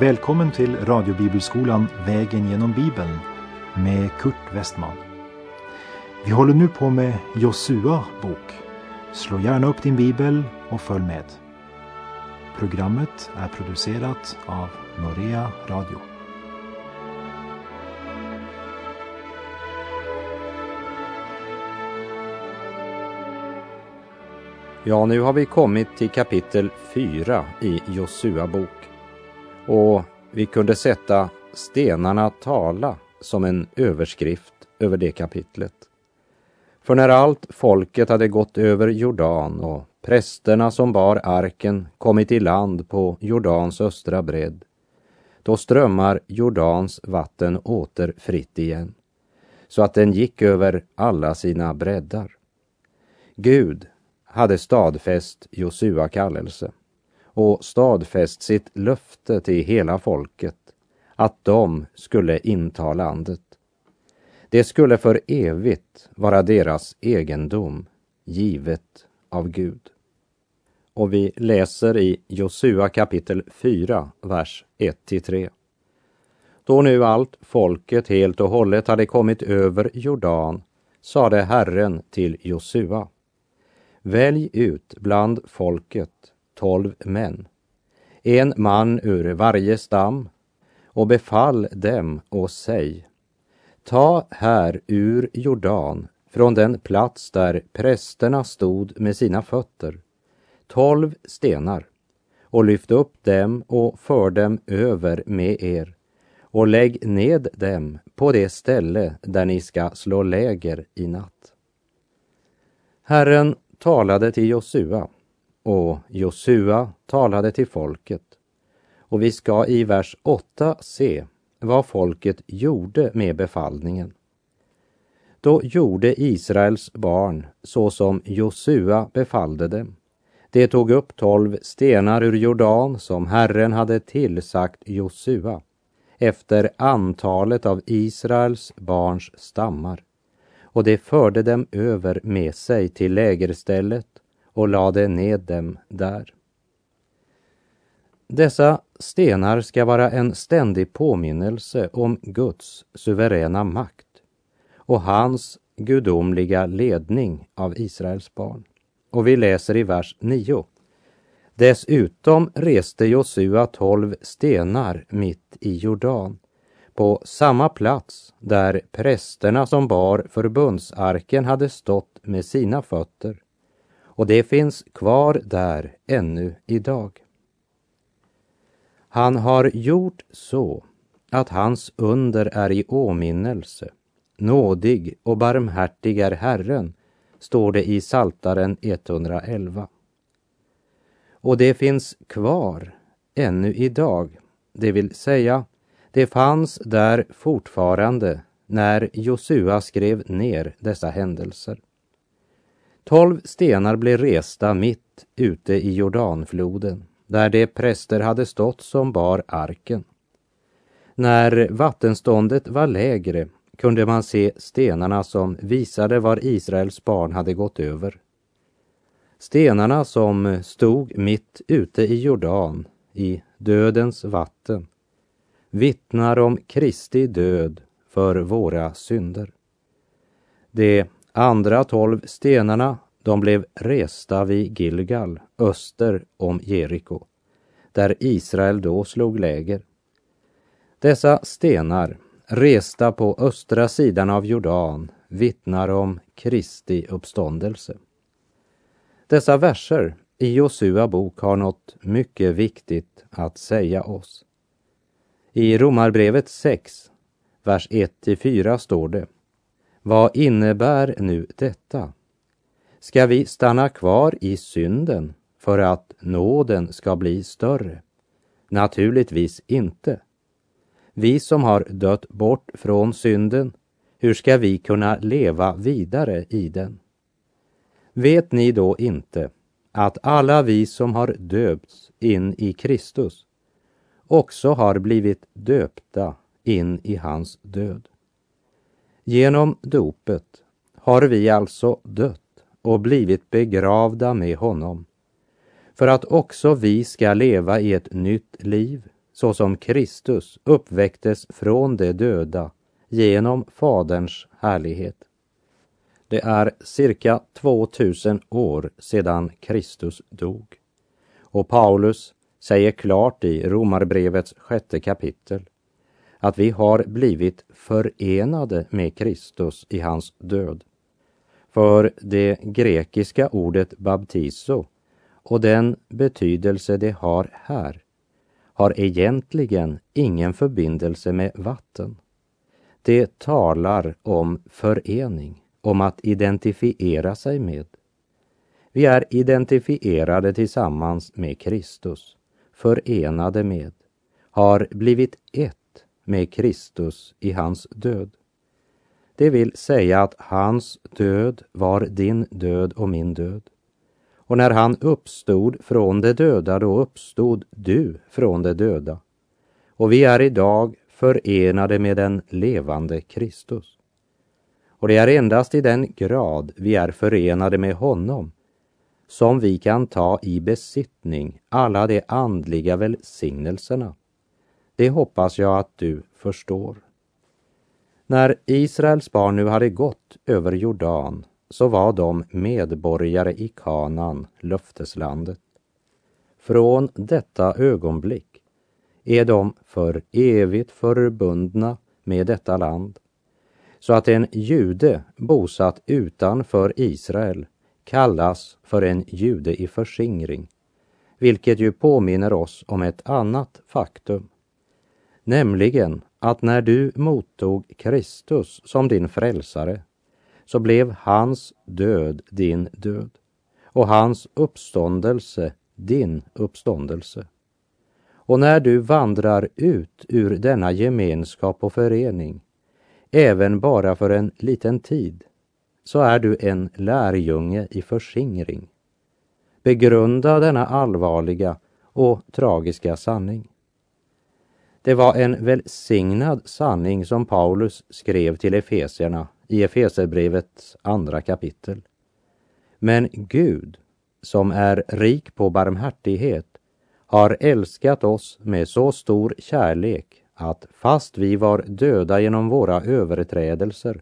Välkommen till radiobibelskolan Vägen genom Bibeln med Kurt Westman. Vi håller nu på med Josua bok. Slå gärna upp din bibel och följ med. Programmet är producerat av Norea Radio. Ja, nu har vi kommit till kapitel 4 i Josua bok. Och vi kunde sätta stenarna tala som en överskrift över det kapitlet. För när allt folket hade gått över Jordan och prästerna som bar arken kommit i land på Jordans östra bredd, då strömmar Jordans vatten åter fritt igen, så att den gick över alla sina breddar. Gud hade stadfäst Josua kallelse och stadfäst sitt löfte till hela folket att de skulle inta landet. Det skulle för evigt vara deras egendom, givet av Gud. Och vi läser i Josua kapitel 4, vers 1-3. Då nu allt folket helt och hållet hade kommit över Jordan sade Herren till Josua. Välj ut bland folket tolv män, en man ur varje stam, och befall dem och säg, ta här ur Jordan, från den plats där prästerna stod med sina fötter, tolv stenar, och lyft upp dem och för dem över med er, och lägg ned dem på det ställe där ni ska slå läger i natt. Herren talade till Josua och Josua talade till folket. Och vi ska i vers 8 se vad folket gjorde med befallningen. Då gjorde Israels barn så som Josua befallde dem. De tog upp tolv stenar ur Jordan som Herren hade tillsagt Josua efter antalet av Israels barns stammar och de förde dem över med sig till lägerstället och lade ned dem där. Dessa stenar ska vara en ständig påminnelse om Guds suveräna makt och hans gudomliga ledning av Israels barn. Och vi läser i vers 9. Dessutom reste Josua tolv stenar mitt i Jordan på samma plats där prästerna som bar förbundsarken hade stått med sina fötter. Och det finns kvar där ännu idag. Han har gjort så att hans under är i åminnelse. Nådig och barmhärtig är Herren, står det i Saltaren 111. Och det finns kvar ännu idag, det vill säga det fanns där fortfarande när Josua skrev ner dessa händelser. Tolv stenar blev resta mitt ute i Jordanfloden, där de präster hade stått som bar arken. När vattenståndet var lägre kunde man se stenarna som visade var Israels barn hade gått över. Stenarna som stod mitt ute i Jordan, i dödens vatten, vittnar om Kristi död för våra synder. Det andra tolv stenarna, de blev resta vid Gilgal, öster om Jeriko, där Israel då slog läger. Dessa stenar, resta på östra sidan av Jordan, vittnar om Kristi uppståndelse. Dessa verser i Josua bok har något mycket viktigt att säga oss. I Romarbrevet 6, vers 1-4 står det. Vad innebär nu detta? Ska vi stanna kvar i synden för att nåden ska bli större? Naturligtvis inte. Vi som har dött bort från synden, hur ska vi kunna leva vidare i den? Vet ni då inte att alla vi som har döpts in i Kristus också har blivit döpta in i hans död. Genom dopet har vi alltså dött och blivit begravda med honom för att också vi ska leva i ett nytt liv så som Kristus uppväcktes från de döda genom Faderns härlighet. Det är cirka 2000 år sedan Kristus dog. Och Paulus säger klart i Romarbrevets sjätte kapitel att vi har blivit förenade med Kristus i hans död. För det grekiska ordet baptizo och den betydelse det har här har egentligen ingen förbindelse med vatten. Det talar om förening, om att identifiera sig med. Vi är identifierade tillsammans med Kristus, förenade med, har blivit ett med Kristus i hans död. Det vill säga att hans död var din död och min död. Och när han uppstod från de döda, då uppstod du från de döda. Och vi är idag förenade med den levande Kristus. Och det är endast i den grad vi är förenade med honom som vi kan ta i besittning alla de andliga välsignelserna. Det hoppas jag att du förstår. När Israels barn nu hade gått över Jordan så var de medborgare i Kanaan, löfteslandet. Från detta ögonblick är de för evigt förbundna med detta land, så att en jude bosatt utanför Israel kallas för en jude i förskingring, vilket ju påminner oss om ett annat faktum, nämligen att när du mottog Kristus som din frälsare så blev hans död din död och hans uppståndelse din uppståndelse. Och när du vandrar ut ur denna gemenskap och förening, även bara för en liten tid, så är du en lärjunge i förskingring. Begrunda denna allvarliga och tragiska sanning. Det var en välsignad sanning som Paulus skrev till Efesierna i Efeserbrevets andra kapitel. Men Gud, som är rik på barmhärtighet, har älskat oss med så stor kärlek att fast vi var döda genom våra överträdelser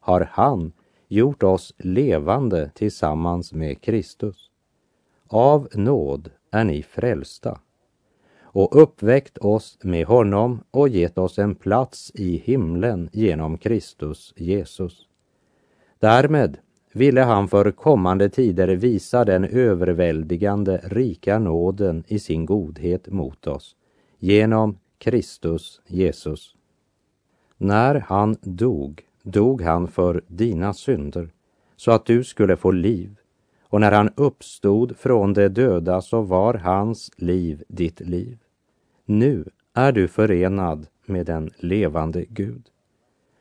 har han gjort oss levande tillsammans med Kristus. Av nåd är ni frälsta och uppväckt oss med honom och gett oss en plats i himlen genom Kristus Jesus. Därmed ville han för kommande tider visa den överväldigande rika nåden i sin godhet mot oss genom Kristus Jesus. När han dog, dog han för dina synder så att du skulle få liv och när han uppstod från de döda så var hans liv ditt liv. Nu är du förenad med den levande Gud.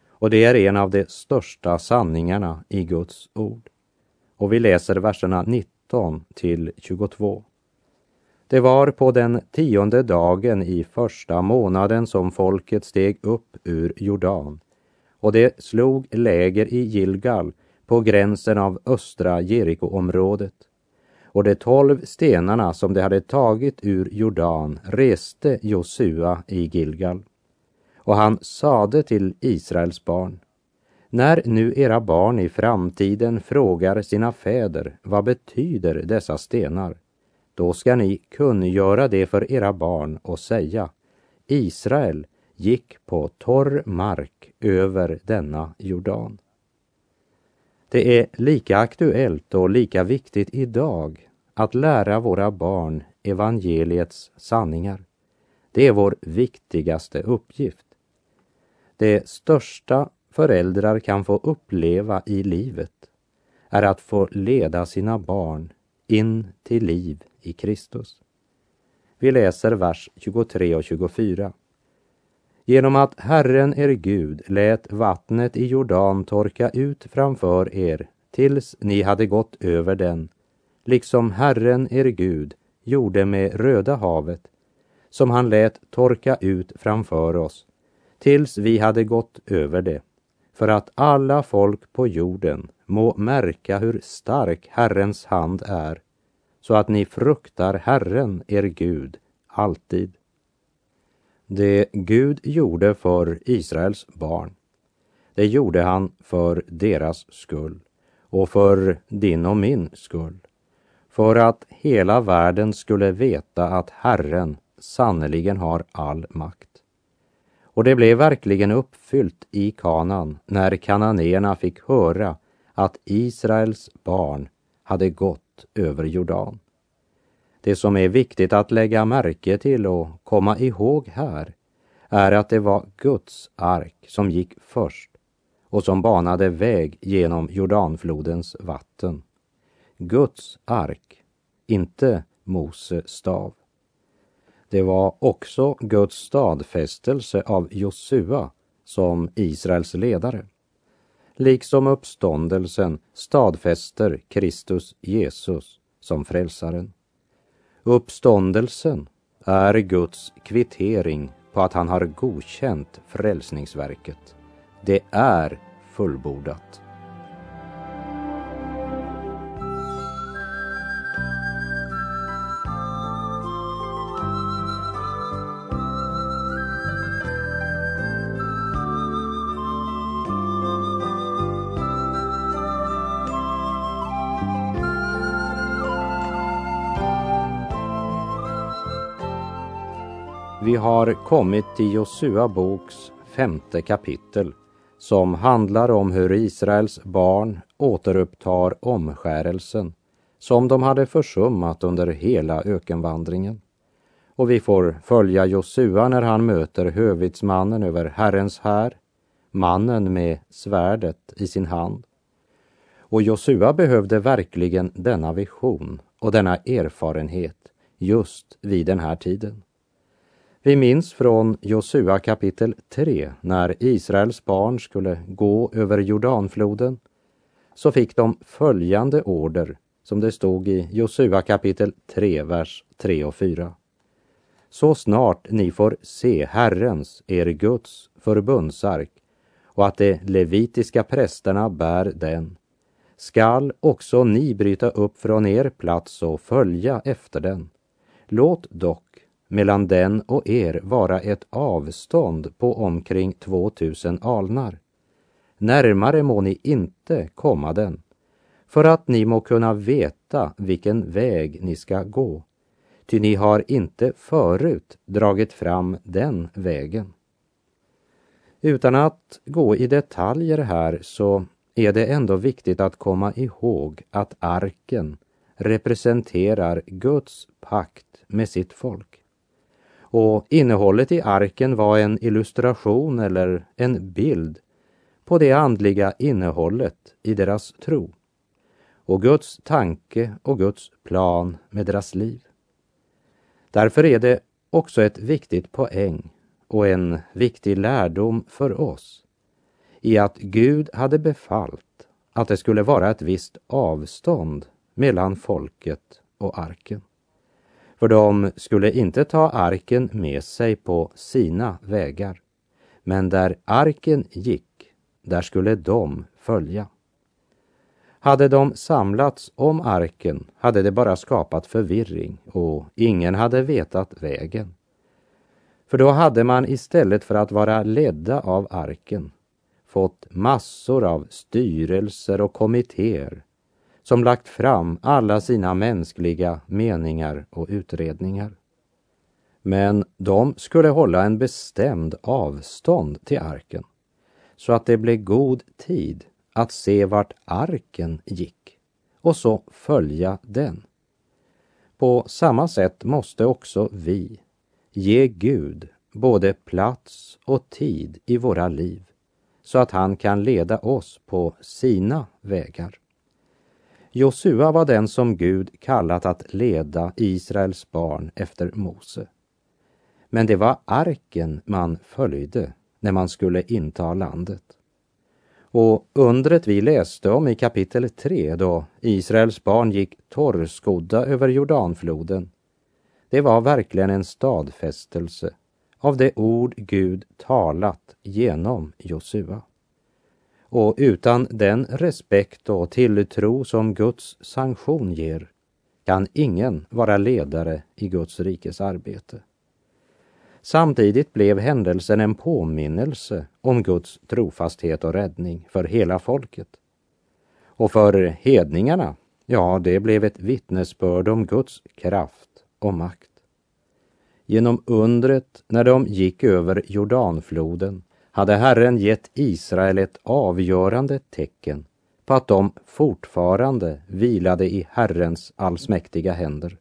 Och det är en av de största sanningarna i Guds ord. Och vi läser verserna 19 till 22. Det var på den tionde dagen i första månaden som folket steg upp ur Jordan och det slog läger i Gilgal på gränsen av östra Jerikoområdet och de tolv stenarna som de hade tagit ur Jordan reste Josua i Gilgal. Och han sade till Israels barn, när nu era barn i framtiden frågar sina fäder, vad betyder dessa stenar? Då ska ni kungöra det för era barn och säga, Israel gick på torr mark över denna Jordan. Det är lika aktuellt och lika viktigt idag att lära våra barn evangeliets sanningar. Det är vår viktigaste uppgift. Det största föräldrar kan få uppleva i livet är att få leda sina barn in till liv i Kristus. Vi läser vers 23 och 24. Genom att Herren er Gud lät vattnet i Jordan torka ut framför er tills ni hade gått över den, liksom Herren er Gud gjorde med Röda havet, som han lät torka ut framför oss, tills vi hade gått över det, för att alla folk på jorden må märka hur stark Herrens hand är, så att ni fruktar Herren er Gud alltid. Det Gud gjorde för Israels barn, det gjorde han för deras skull och för din och min skull. För att hela världen skulle veta att Herren sannerligen har all makt. Och det blev verkligen uppfyllt i Kanan när kananéerna fick höra att Israels barn hade gått över Jordan. Det som är viktigt att lägga märke till och komma ihåg här är att det var Guds ark som gick först och som banade väg genom Jordanflodens vatten. Guds ark, inte Mose stav. Det var också Guds stadfästelse av Josua som Israels ledare. Liksom uppståndelsen stadfäster Kristus Jesus som frälsaren. Uppståndelsen är Guds kvittering på att han har godkänt frälsningsverket. Det är fullbordat. Har kommit till Josua boks femte kapitel som handlar om hur Israels barn återupptar omskärelsen som de hade försummat under hela ökenvandringen. Och vi får följa Josua när han möter hövitsmannen över Herrens här, mannen med svärdet i sin hand. Och Josua behövde verkligen denna vision och denna erfarenhet just vid den här tiden. Vi minns från Josua kapitel 3 när Israels barn skulle gå över Jordanfloden så fick de följande order som det stod i Josua kapitel 3, vers 3 och 4. Så snart ni får se Herrens, er Guds, förbundsark och att de levitiska prästerna bär den, skall också ni bryta upp från er plats och följa efter den. Låt dock mellan den och er vara ett avstånd på omkring 2000 alnar. Närmare må ni inte komma den, för att ni må kunna veta vilken väg ni ska gå, ty ni har inte förut dragit fram den vägen. Utan att gå i detaljer här så är det ändå viktigt att komma ihåg att arken representerar Guds pakt med sitt folk. Och innehållet i arken var en illustration eller en bild på det andliga innehållet i deras tro och Guds tanke och Guds plan med deras liv. Därför är det också ett viktigt poäng och en viktig lärdom för oss i att Gud hade befallt att det skulle vara ett visst avstånd mellan folket och arken. För de skulle inte ta arken med sig på sina vägar. Men där arken gick, där skulle de följa. Hade de samlats om arken hade det bara skapat förvirring och ingen hade vetat vägen. För då hade man istället för att vara ledda av arken fått massor av styrelser och kommittéer som lagt fram alla sina mänskliga meningar och utredningar. Men de skulle hålla en bestämd avstånd till arken så att det blev god tid att se vart arken gick och så följa den. På samma sätt måste också vi ge Gud både plats och tid i våra liv så att han kan leda oss på sina vägar. Josua var den som Gud kallat att leda Israels barn efter Mose. Men det var arken man följde när man skulle inta landet. Och undret vi läste om i kapitel 3 då Israels barn gick torrskodda över Jordanfloden, det var verkligen en stadfästelse av det ord Gud talat genom Josua. Och utan den respekt och tilltro som Guds sanktion ger kan ingen vara ledare i Guds rikes arbete. Samtidigt blev händelsen en påminnelse om Guds trofasthet och räddning för hela folket. Och för hedningarna, ja, det blev ett vittnesbörd om Guds kraft och makt. Genom undret när de gick över Jordanfloden hade Herren gett Israel ett avgörande tecken på att de fortfarande vilade i Herrens allsmäktiga händer.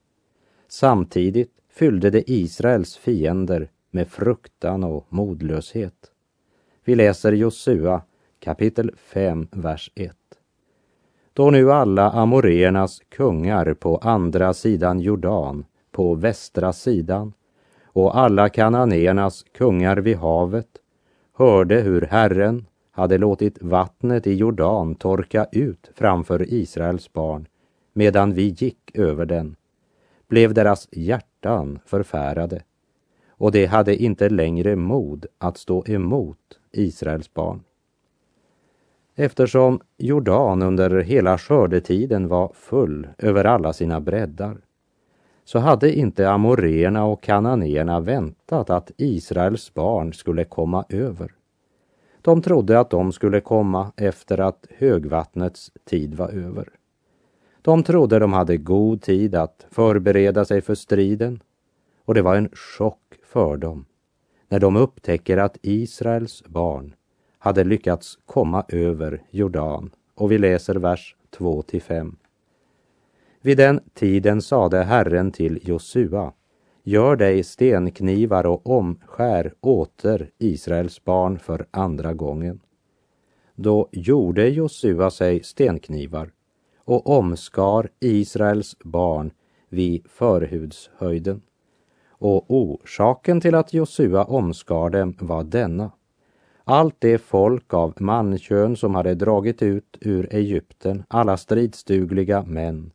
Samtidigt fyllde det Israels fiender med fruktan och modlöshet. Vi läser Josua kapitel 5, vers 1. Då nu alla amoreernas kungar på andra sidan Jordan, på västra sidan, och alla kananéernas kungar vid havet hörde hur Herren hade låtit vattnet i Jordan torka ut framför Israels barn medan vi gick över den, blev deras hjärtan förfärade och de hade inte längre mod att stå emot Israels barn. Eftersom Jordan under hela skördetiden var full över alla sina breddar så hade inte amoreerna och kananéerna väntat att Israels barn skulle komma över. De trodde att de skulle komma efter att högvattnets tid var över. De trodde de hade god tid att förbereda sig för striden och det var en chock för dem när de upptäcker att Israels barn hade lyckats komma över Jordan. Och vi läser vers 2 till 5. Vid den tiden sade Herren till Josua, gör dig stenknivar och omskär åter Israels barn för andra gången. Då gjorde Josua sig stenknivar och omskar Israels barn vid förhudshöjden. Och orsaken till att Josua omskar dem var denna. Allt det folk av mankön som hade dragit ut ur Egypten, alla stridsdugliga män,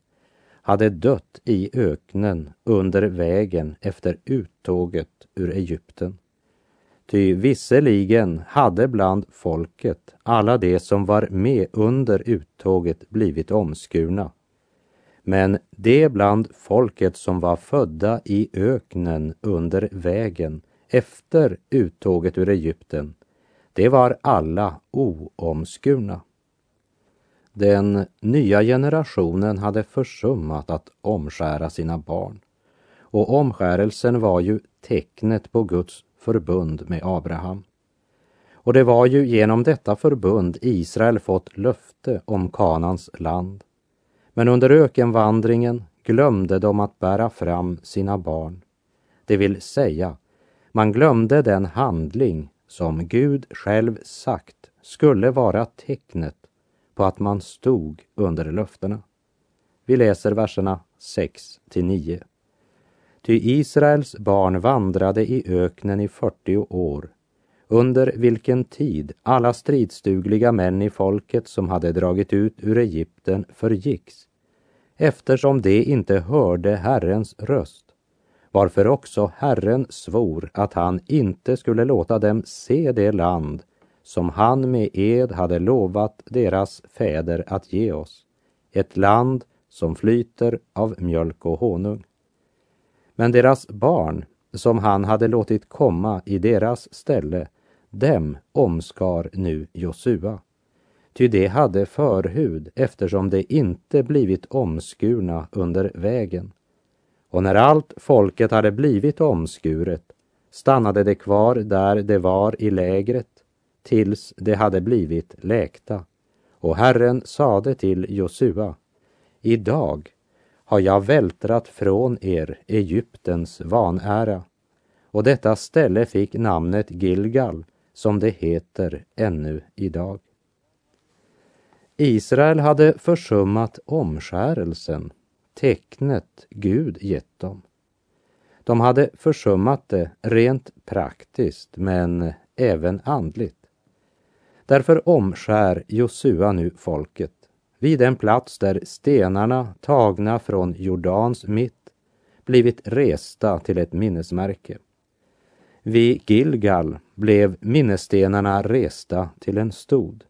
hade dött i öknen under vägen efter uttåget ur Egypten. Ty visserligen hade bland folket alla de som var med under uttåget blivit omskurna. Men de bland folket som var födda i öknen under vägen efter uttåget ur Egypten, det var alla oomskurna. Den nya generationen hade försummat att omskära sina barn. Och omskärelsen var ju tecknet på Guds förbund med Abraham. Och det var ju genom detta förbund Israel fått löfte om Kanans land. Men under ökenvandringen glömde de att bära fram sina barn. Det vill säga, man glömde den handling som Gud själv sagt skulle vara tecknet på att man stod under löftena. Vi läser verserna 6 till 9. Ty Israels barn vandrade i öknen i 40 år, under vilken tid alla stridsdugliga män i folket som hade dragit ut ur Egypten förgicks, eftersom de inte hörde Herrens röst, varför också Herren svor att han inte skulle låta dem se det land som han med ed hade lovat deras fäder att ge oss, ett land som flyter av mjölk och honung. Men deras barn, som han hade låtit komma i deras ställe, dem omskar nu Josua. Ty de hade förhud eftersom de inte blivit omskurna under vägen. Och när allt folket hade blivit omskuret stannade de kvar där de var i lägret tills de hade blivit läkta. Och Herren sade till Josua, idag har jag vältrat från er Egyptens vanära. Och detta ställe fick namnet Gilgal, som det heter ännu idag. Israel hade försummat omskärelsen, tecknet Gud gett dem. De hade försummat det rent praktiskt, men även andligt. Därför omskär Josua nu folket vid den plats där stenarna tagna från Jordans mitt blivit resta till ett minnesmärke. Vid Gilgal blev minnesstenarna resta till en stod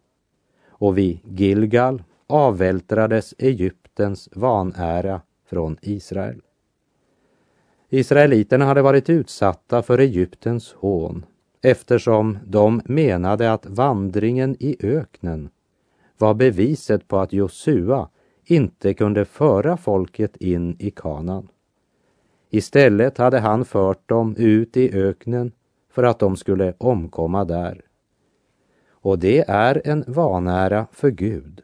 och vid Gilgal avvältrades Egyptens vanära från Israel. Israeliterna hade varit utsatta för Egyptens hån eftersom de menade att vandringen i öknen var beviset på att Josua inte kunde föra folket in i kanan. Istället hade han fört dem ut i öknen för att de skulle omkomma där. Och det är en vanära för Gud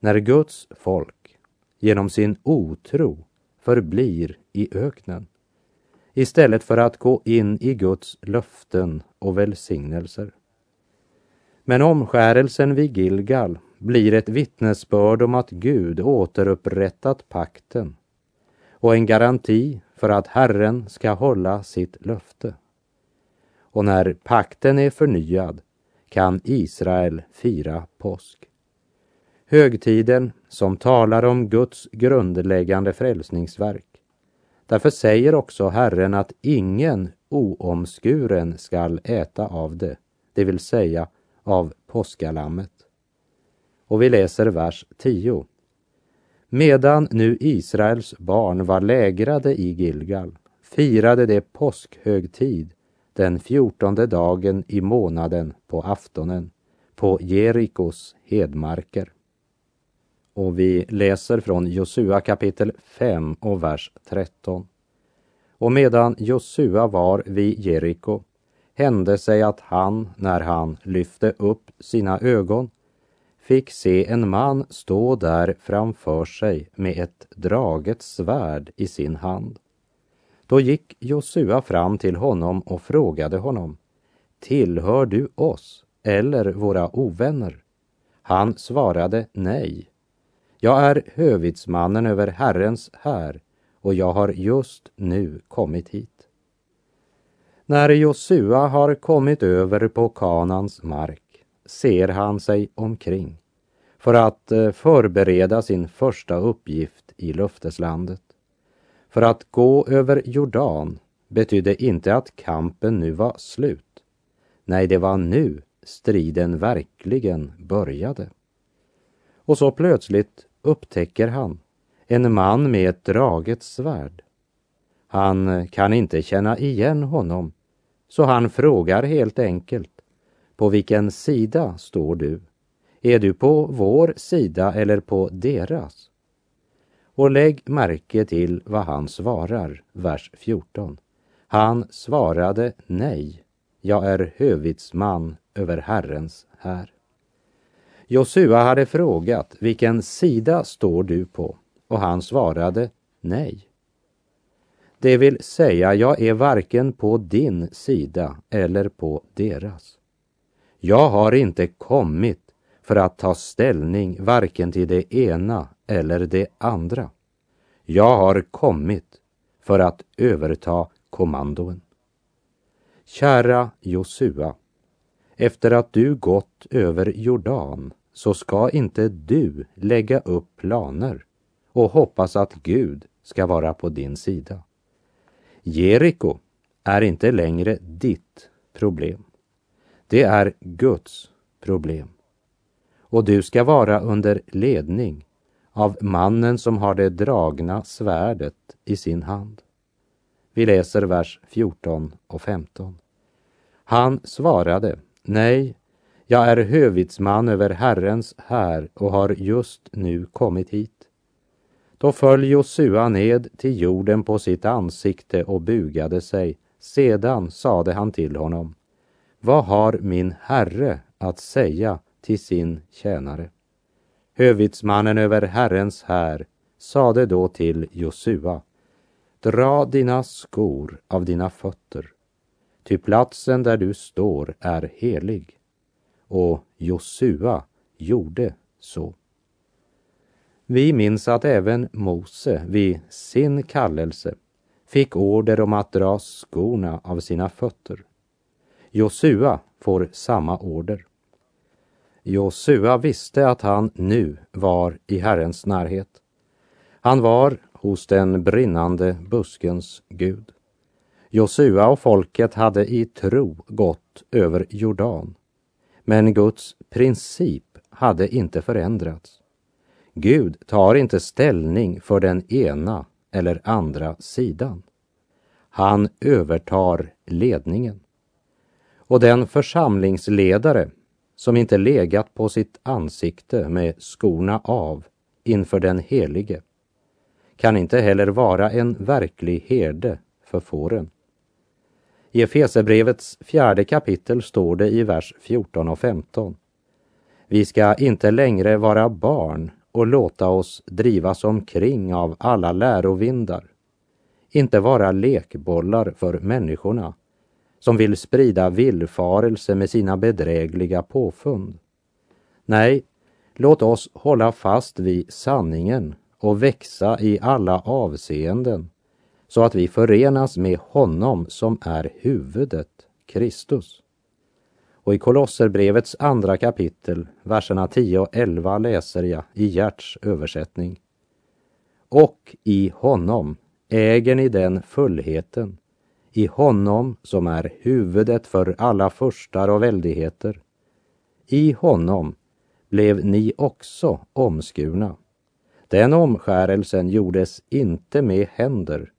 när Guds folk genom sin otro förblir i öknen istället för att gå in i Guds löften och välsignelser. Men omskärelsen vid Gilgal blir ett vittnesbörd om att Gud återupprättat pakten och en garanti för att Herren ska hålla sitt löfte. Och när pakten är förnyad kan Israel fira påsk. Högtiden som talar om Guds grundläggande frälsningsverk. Därför säger också Herren att ingen oomskuren skall äta av det, det vill säga av påskalammet. Och vi läser vers 10. Medan nu Israels barn var lägrade i Gilgal firade de påskhögtid den fjortonde dagen i månaden på aftonen på Jerikos hedmarker. Och vi läser från Josua kapitel 5 och vers 13. Och medan Josua var vid Jeriko hände sig att han, när han lyfte upp sina ögon, fick se en man stå där framför sig med ett draget svärd i sin hand. Då gick Josua fram till honom och frågade honom, tillhör du oss eller våra ovänner? Han svarade nej. Jag är hövitsmannen över Herrens här och jag har just nu kommit hit. När Josua har kommit över på Kanans mark ser han sig omkring för att eh, förbereda sin första uppgift i löfteslandet. För att gå över Jordan betydde inte att kampen nu var slut. Nej, det var nu striden verkligen började. Och så plötsligt upptäcker han en man med ett draget svärd. Han kan inte känna igen honom, så han frågar helt enkelt, på vilken sida står du? Är du på vår sida eller på deras? Och lägg märke till vad han svarar, vers 14. Han svarade nej, jag är hövitsman över Herrens här. Josua hade frågat, vilken sida står du på? Och han svarade nej. Det vill säga, jag är varken på din sida eller på deras. Jag har inte kommit för att ta ställning varken till det ena eller det andra. Jag har kommit för att överta kommandoen. Kära Josua, efter att du gått över Jordan så ska inte du lägga upp planer och hoppas att Gud ska vara på din sida. Jeriko är inte längre ditt problem. Det är Guds problem. Och du ska vara under ledning av mannen som har det dragna svärdet i sin hand. Vi läser vers 14 och 15. Han svarade, nej, jag är hövitsman över Herrens här och har just nu kommit hit. Då föll Josua ned till jorden på sitt ansikte och bugade sig. Sedan sade han till honom, vad har min herre att säga till sin tjänare? Hövitsmannen över Herrens här sade då till Josua, dra dina skor av dina fötter, ty platsen där du står är helig. Och Josua gjorde så. Vi minns att även Mose vid sin kallelse fick order om att dra skorna av sina fötter. Josua får samma order. Josua visste att han nu var i Herrens närhet. Han var hos den brinnande buskens Gud. Josua och folket hade i tro gått över Jordan. Men Guds princip hade inte förändrats. Gud tar inte ställning för den ena eller andra sidan. Han övertar ledningen. Och den församlingsledare som inte legat på sitt ansikte med skorna av inför den helige kan inte heller vara en verklig herde för fåren. I Efesebrevets fjärde kapitel står det i vers 14 och 15. Vi ska inte längre vara barn och låta oss drivas omkring av alla lärovindar. Inte vara lekbollar för människorna som vill sprida villfarelse med sina bedrägliga påfund. Nej, låt oss hålla fast vid sanningen och växa i alla avseenden så att vi förenas med honom som är huvudet, Kristus. Och i Kolosserbrevets andra kapitel, verserna 10 och 11 läser jag i Gerts översättning. Och i honom äger ni den fullheten, i honom som är huvudet för alla förstar och väldigheter. I honom blev ni också omskurna. Den omskärelsen gjordes inte med händer,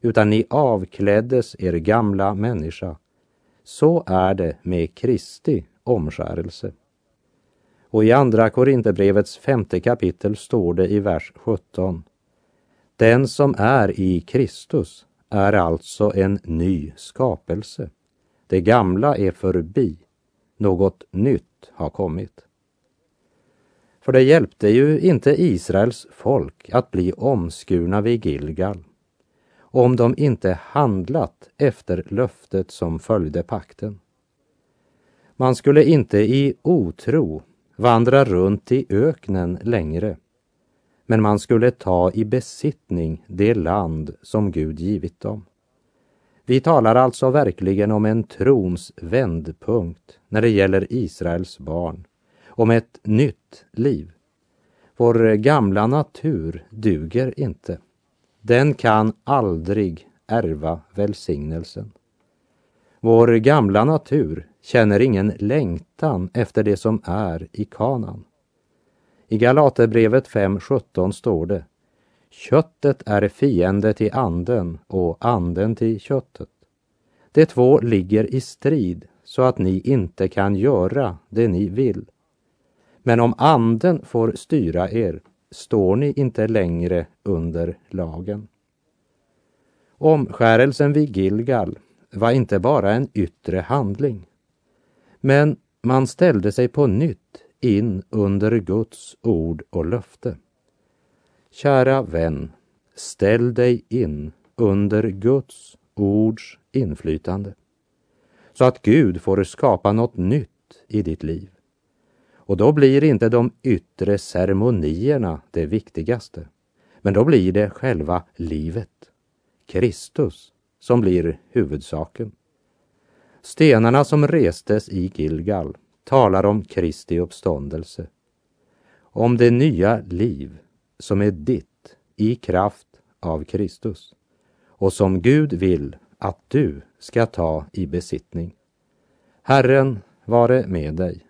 utan ni avkläddes er gamla människa. Så är det med Kristi omskärelse. Och i Andra Korinthierbrevets femte kapitel står det i vers 17. Den som är i Kristus är alltså en ny skapelse. Det gamla är förbi, något nytt har kommit. För det hjälpte ju inte Israels folk att bli omskurna vid Gilgal om de inte handlat efter löftet som följde pakten. Man skulle inte i otro vandra runt i öknen längre, men man skulle ta i besittning det land som Gud givit dem. Vi talar alltså verkligen om en trons vändpunkt när det gäller Israels barn, om ett nytt liv. Vår gamla natur duger inte. Den kan aldrig ärva välsignelsen. Vår gamla natur känner ingen längtan efter det som är i kanan. I Galaterbrevet 5.17 står det Köttet är fiende till anden och anden till köttet. De två ligger i strid så att ni inte kan göra det ni vill. Men om anden får styra er står ni inte längre under lagen. Omskärelsen vid Gilgal var inte bara en yttre handling, men man ställde sig på nytt in under Guds ord och löfte. Kära vän, ställ dig in under Guds ords inflytande så att Gud får skapa något nytt i ditt liv. Och då blir inte de yttre ceremonierna det viktigaste, men då blir det själva livet, Kristus, som blir huvudsaken. Stenarna som restes i Gilgal talar om Kristi uppståndelse, om det nya liv som är ditt i kraft av Kristus och som Gud vill att du ska ta i besittning. Herren vare med dig.